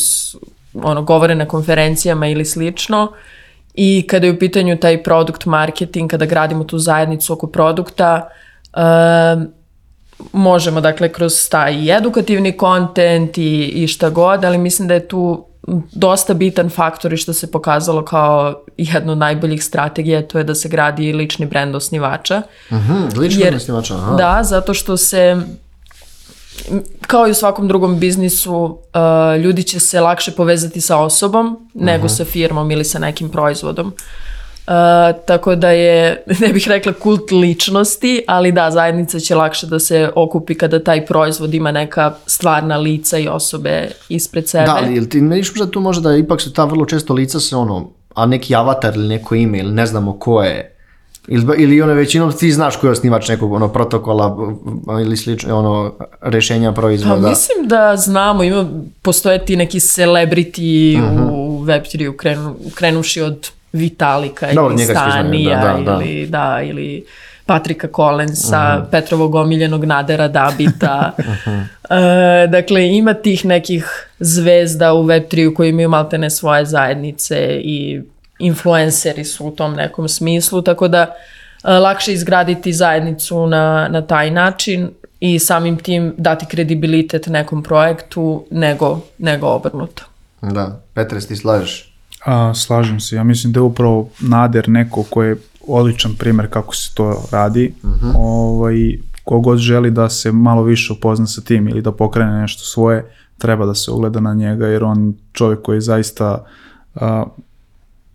ono, govore na konferencijama ili slično. I kada je u pitanju taj produkt marketing, kada gradimo tu zajednicu oko produkta, um, možemo dakle kroz taj edukativni kontent i, i šta god, ali mislim da je tu dosta bitan faktor i što se pokazalo kao jedna od najboljih strategija, to je da se gradi lični brend osnivača. Mhm, lično Jer- osnivača, aha. Da, zato što se kao i u svakom drugom biznisu, uh, ljudi će se lakše povezati sa osobom nego sa firmom ili sa nekim proizvodom. Uh, tako da je, ne bih rekla kult ličnosti, ali da, zajednica će lakše da se okupi kada taj proizvod ima neka stvarna lica i osobe ispred sebe. Da, ali jel ti ne vidiš možda tu možda ipak su ta vrlo često lica se ono, a neki avatar ili neko ime ili ne znamo ko je. Ili, ili ono većinom ti znaš ko je osnivač nekog ono protokola ili slično ono rešenja Pa proizvoda. mislim da znamo, ima, postoje ti neki celebrity Mhm. u Web3 krenu, krenuši od Vitalika Dobro, ili Stanija da, da, da. ili, da, ili Patrika Collinsa, Petrovog omiljenog Nadera Dabita. E, dakle, ima tih nekih zvezda u Web3 koji imaju maltene svoje zajednice i influenceri su u tom nekom smislu, tako da e, lakše izgraditi zajednicu na, na taj način i samim tim dati kredibilitet nekom projektu nego, nego obrnuto. Da, Petre, ti slažeš? A, slažem se, ja mislim da je upravo Nader neko ko je odličan primjer kako se to radi. ovaj, kogod želi da se malo više upozna sa tim ili da pokrene nešto svoje, treba da se ugleda na njega jer on čovjek koji je zaista a,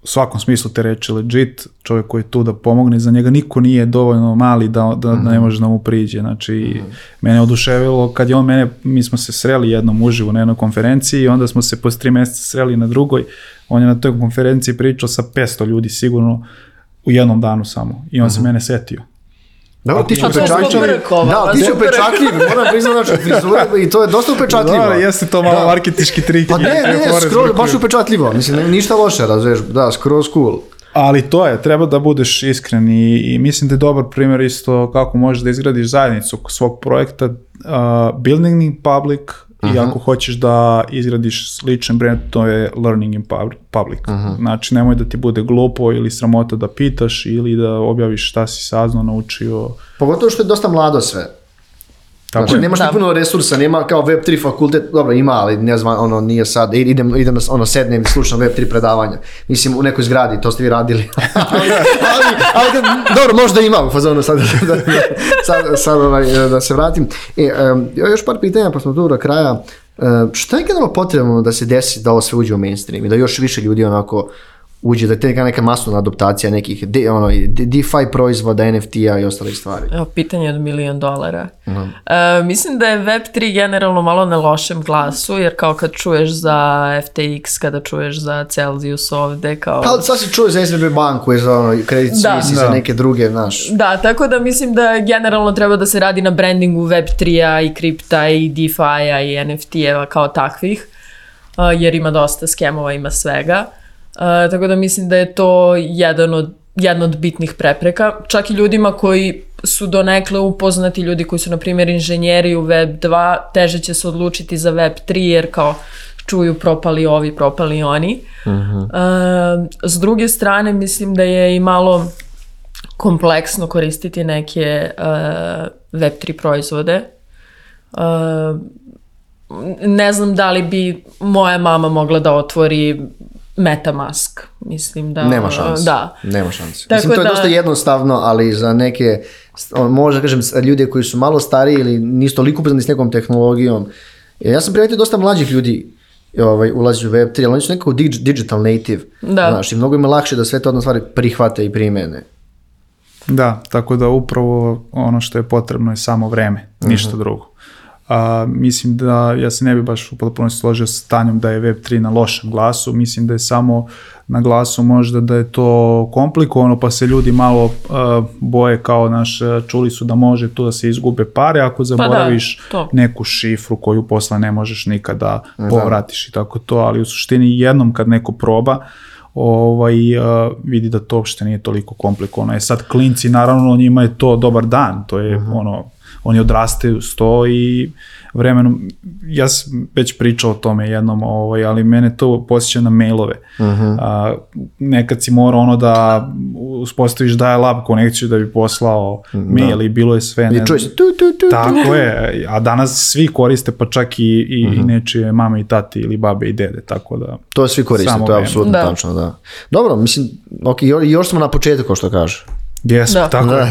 u svakom smislu te reči legit, čovjek koji je tu da pomogne, za njega niko nije dovoljno mali da, da, da ne može da mu priđe. Znači, mene je oduševilo kad je on mene, mi smo se sreli jednom uživo na jednoj konferenciji i onda smo se posle tri mjeseca sreli na drugoj. On je na toj konferenciji pričao sa 500 ljudi sigurno u jednom danu samo. I on se mene setio. Da, ti si upečatljiv. Da, ti si upečatljiv, moram priznati, znači, frizura, i to je dosta upečatljivo. Da, jeste to malo Da. marketički trik. Pa ne, ne, fore skroz, baš upečatljivo. Mislim, ne- ništa loše, razumiješ, da, skroz cool. Ali to je, treba da budeš iskren i, i mislim da je dobar primjer isto kako možeš da izgradiš zajednicu svog projekta. Uh, building public i ako hoćeš da izgradiš sličan brand, to je learning in pub- public. Znači, nemoj da ti bude glupo ili sramota da pitaš ili da objaviš šta si saznao, naučio. Pogotovo što je dosta mlado sve. Tako Znači, je. nemaš Da. puno resursa, nema kao Web3 fakultet, dobro ima, ali ne znam, ono nije sad, idem, idem ono sednem i slušam Web3 predavanja. Mislim, u nekoj zgradi, to ste vi radili. ali, ali, ali, dobro, možda ima u fazonu sad, da, sad, sad ovaj, da se vratim. E, em, još par pitanja, pa smo tu do kraja. E, šta je generalno potrebno da se desi da ovo sve uđe u mainstream i da još više ljudi onako uđe, da je neka, neka masovna adoptacija nekih de, ono, de- DeFi proizvoda, NFT-a i ostalih stvari. Evo, pitanje od milion dolara. E, mislim da je Web3 generalno malo na lošem glasu, jer kao kad čuješ za FTX, kada čuješ za Celsius ovde, kao... Pa sad si čuo za SVB banku, i za ono, Credit Da. Suisse i za Da. neke druge, znaš. Da, tako da mislim da generalno treba da se radi na brandingu Web3-a i kripta i DeFi-a i NFT-eva kao takvih, a, jer ima dosta skemova, ima svega. Tako da mislim da je to jedan od, jedna od bitnih prepreka. Čak i ljudima koji su donekle upoznati, ljudi koji su, na primjer, inženjeri u Web 2, teže će se odlučiti za Web 3, jer kao čuju propali ovi, propali oni. A, s druge strane, mislim da je i malo kompleksno koristiti neke uh, Web3 proizvode. Uh, ne znam da li bi moja mama mogla da otvori Metamask. Mislim da... Nema šanse. Da. Nema šanse. Tako Mislim, to je da- dosta jednostavno, ali za neke, on, možda kažem, ljude koji su malo stariji ili nisu toliko upoznani s nekom tehnologijom. Ja sam primetio dosta mlađih ljudi ovaj, ulazi u Web3, ali oni su nekako dig- digital native. Da. Znaš, i mnogo im je lakše da sve to odno stvari prihvate i primene. Da, tako da upravo ono što je potrebno je samo vreme, ništa drugo. A, mislim da, ja se ne bi baš u potpunosti složio s Tanjom da je Web3 na lošem glasu, mislim da je samo na glasu možda da je to komplikovano pa se ljudi malo a, boje kao naš, a, čuli su da može tu da se izgube pare ako zaboraviš to. neku šifru koju posle ne možeš nikada povratiš i tako to, ali u suštini jednom kad neko proba, ovaj, uh, vidi da to uopšte nije toliko komplikovano. E sad klinci, naravno, njima je to dobar dan, to je ono, oni odrastaju s to i vremenom, ja sam već pričao o tome jednom, ovaj, ali mene to posjeća na mailove. A, nekad si morao ono da uspostaviš dial-up konekciju da bi poslao mail i bilo je sve. ne I čuje znam, se tu, tu, tu, tako je, a danas svi koriste pa čak i, i, i nečije mame i tati ili babe i dede, tako da... To svi koriste, to je apsolutno Da. tačno, da. Dobro, mislim, ok, jo- još smo na početku, što kaže. Jesmo, Da. tako je.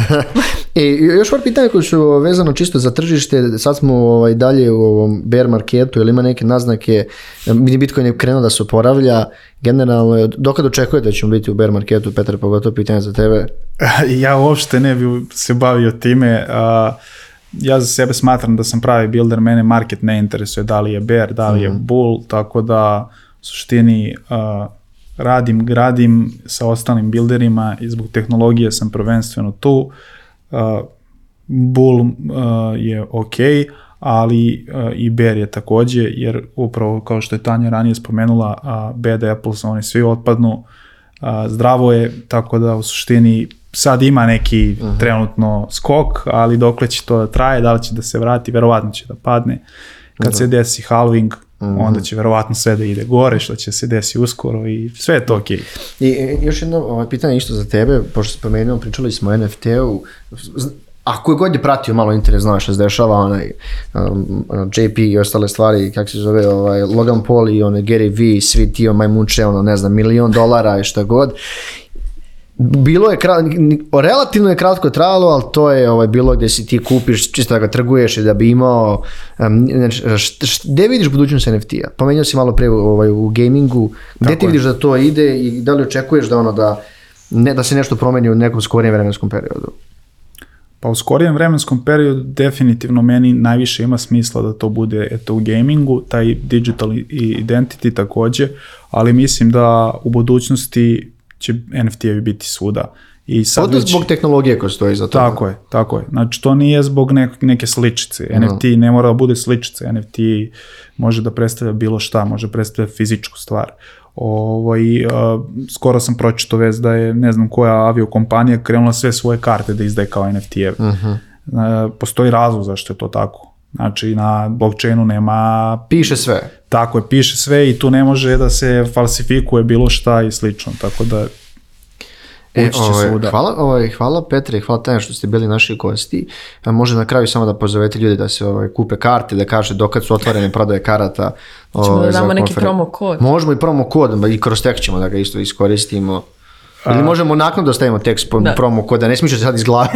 I još par pitanja koji su vezano čisto za tržište, sad smo ovaj, dalje u ovom bear marketu, ili ima neke naznake, mini Bitcoin je krenuo da se oporavlja, generalno, je- dokad očekujete da ćemo biti u bear marketu, Petar, pogotovo pitanje za tebe? ja uopšte ne bi se bavio time. a, ja za sebe smatram da sam pravi builder, mene market ne interesuje da li je bear, da li je bull, tako da u suštini a, radim, gradim sa ostalim builderima i zbog tehnologije sam prvenstveno tu. A, bull a, je ok, ali a, i bear je takođe, jer upravo kao što je Tanja ranije spomenula, a, bad apples, oni svi otpadnu, a, zdravo je, tako da u suštini sad ima neki trenutno skok, ali dokle će to da traje, da li će da se vrati, verovatno će da padne. Kad se desi halving, onda će verovatno sve da ide gore, što će se desi uskoro i sve je to okej. I e, još jedno ovaj, pitanje isto za tebe, pošto se spomenuo, pričali smo o NFT-u, a koji god je pratio malo interes, znaš šta se dešava, onaj um, ono, JP i ostale stvari, kako se zove, ovaj, Logan Paul i onaj Gary Vee, svi ti majmunče, ono, ne znam, milion dolara i šta god. Bilo je, kra- relativno je kratko trajalo, ali to je ovaj, bilo gdje si ti kupiš čisto da ga trguješ i da bi imao, um, znači, gdje vidiš budućnost NFT-a? Pomenuo si malo pre ovaj, u gamingu, gdje ti je. vidiš da to ide i da li očekuješ da ono da, ne, da se nešto promeni u nekom skorijem vremenskom periodu? Pa u skorijem vremenskom periodu definitivno meni najviše ima smisla da to bude eto u gamingu, taj digital identity takođe, ali mislim da u budućnosti će NFT-evi biti svuda. I sad Odnosno već- zbog tehnologije koja stoji za to. Tako je, tako je. Znači to nije zbog nek- neke sličice. NFT ne mora da bude sličice. NFT može da predstavlja bilo šta, može predstavlja fizičku stvar. Ovaj, a, skoro sam pročito vez da je ne znam koja aviokompanija krenula sve svoje karte da izdaje kao NFT-eve. A, postoji razlog zašto je to tako. Znači na blockchainu nema Piše sve. Tako je, piše sve i tu ne može da se falsifikuje bilo šta i slično, tako da E, ovaj, svuda. hvala, ovaj, hvala Petre, hvala Tanja što ste bili naši gosti. A može na kraju samo da pozovete ljude da se ovaj, kupe karte, da kaže dokad su otvorene prodaje karata. Ćemo ovaj, da za damo neki promo kod. Možemo i promo kod, i kroz tekst ćemo da ga isto iskoristimo. Ili možemo naknadno da stavimo tekst po Da. promo koda, ne smišljati sad iz glave.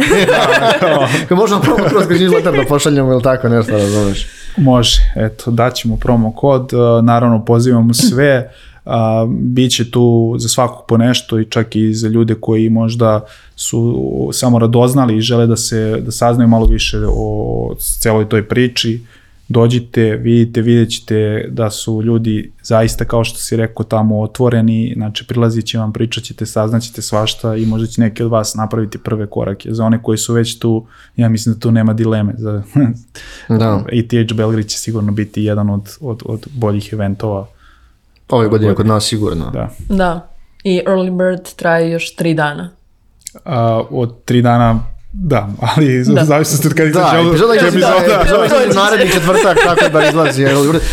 možemo promo kroz newsletter da pošaljemo ili tako nešto, razumeš. Može, eto, daćemo promo kod, uh, naravno pozivamo sve, uh, bit će tu za svakog po nešto i čak i za ljude koji možda su samo radoznali i žele da se da saznaju malo više o celoj toj priči. Dođite, vidite, vidjet ćete da su ljudi zaista, kao što si rekao, tamo otvoreni, znači prilazit će vam, pričat ćete, saznaćete svašta i možda će neki od vas napraviti prve korake. Za one koji su već tu, ja mislim da tu nema dileme. Za, Da. ETH Belgrade će sigurno biti jedan od, od, od boljih eventova. Ove godine kod nas sigurno. Da. Da. I Early Bird traje još tri dana. A, od tri dana, da, ali da. zavisno od kada Da, epizoda će epizoda. da, epizoda izlazi naredni četvrtak, tako da izlazi.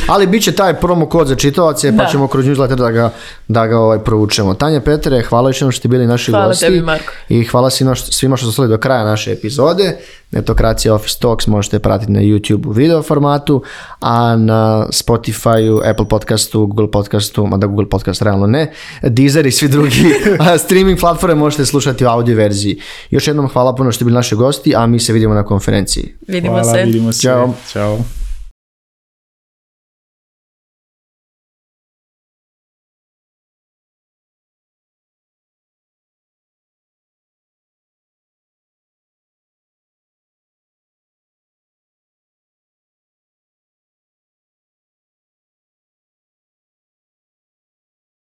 Ali bit će taj promo kod za čitalace, pa Da. ćemo kroz newsletter da ga, da ga ovaj, provučemo. Tanja Petre, hvala još što ste bili naši Hvala gosti. tebi, Marko. I hvala svima, što- svima što ste ostali do kraja naše epizode. Netokracija Office Talks možete pratiti na YouTube u video formatu, a na Spotify, Apple podcastu, Google podcastu, mada Google podcast realno ne, Deezer i svi drugi streaming platforme možete slušati u audio verziji. Još jednom hvala puno što ste bili naši gosti, a mi se vidimo na konferenciji. Vidimo Hvala, se. vidimo se. Ćao. Ćao.